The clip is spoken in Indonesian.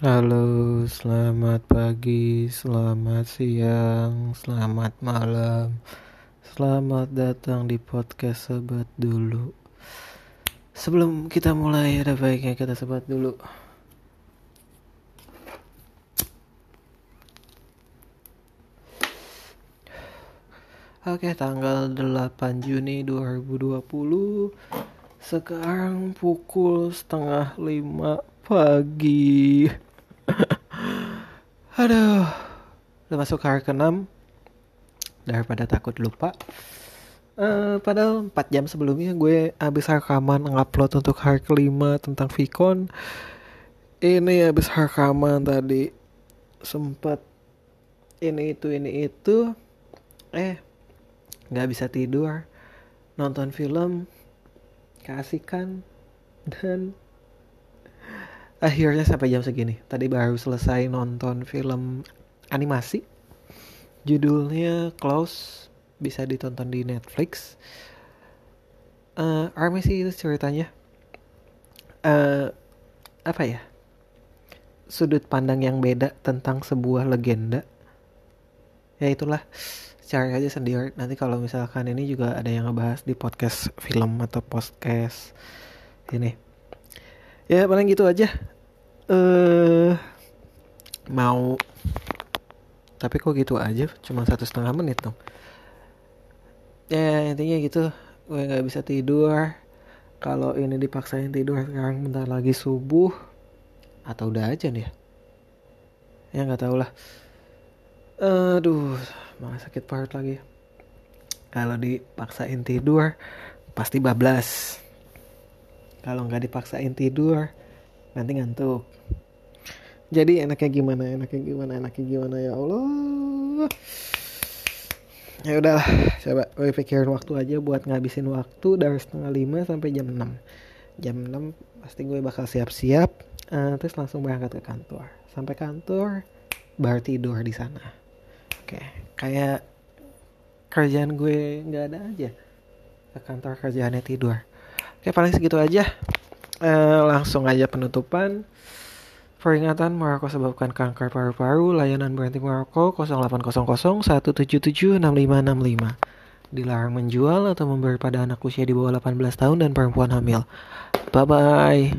Halo, selamat pagi, selamat siang, selamat malam. Selamat datang di podcast Sebat dulu. Sebelum kita mulai, ada baiknya kita sebat dulu. Oke, tanggal 8 Juni 2020. Sekarang pukul setengah lima pagi. Aduh, udah masuk hari ke-6 daripada takut lupa. Uh, padahal 4 jam sebelumnya gue habis rekaman ngupload untuk hari kelima tentang Vicon. Ini habis rekaman tadi. Sempat ini itu ini itu. Eh nggak bisa tidur. Nonton film. Keasikan dan akhirnya sampai jam segini. Tadi baru selesai nonton film animasi. Judulnya Close bisa ditonton di Netflix. Uh, rame sih itu ceritanya. Uh, apa ya? Sudut pandang yang beda tentang sebuah legenda. Ya itulah. Cari aja sendiri. Nanti kalau misalkan ini juga ada yang ngebahas di podcast film atau podcast ini ya paling gitu aja. Eh uh, mau. Tapi kok gitu aja? Cuma satu setengah menit dong. Ya intinya gitu. Gue nggak bisa tidur. Kalau ini dipaksain tidur sekarang bentar lagi subuh atau udah aja nih ya. Ya nggak tahu lah. Aduh malah sakit perut lagi. Kalau dipaksain tidur pasti bablas kalau nggak dipaksain tidur nanti ngantuk. Jadi enaknya gimana enaknya gimana enaknya gimana ya Allah. Ya udah coba gue pikirin waktu aja buat ngabisin waktu dari setengah lima sampai jam 6 jam 6 pasti gue bakal siap-siap uh, terus langsung berangkat ke kantor. Sampai kantor baru tidur di sana. Oke kayak kerjaan gue nggak ada aja. Ke kantor kerjaannya tidur oke paling segitu aja eh, langsung aja penutupan Peringatan merokok sebabkan kanker paru-paru, layanan berhenti merokok 0800 177 6565. Dilarang menjual atau memberi pada anak usia di bawah 18 tahun dan perempuan hamil. Bye-bye.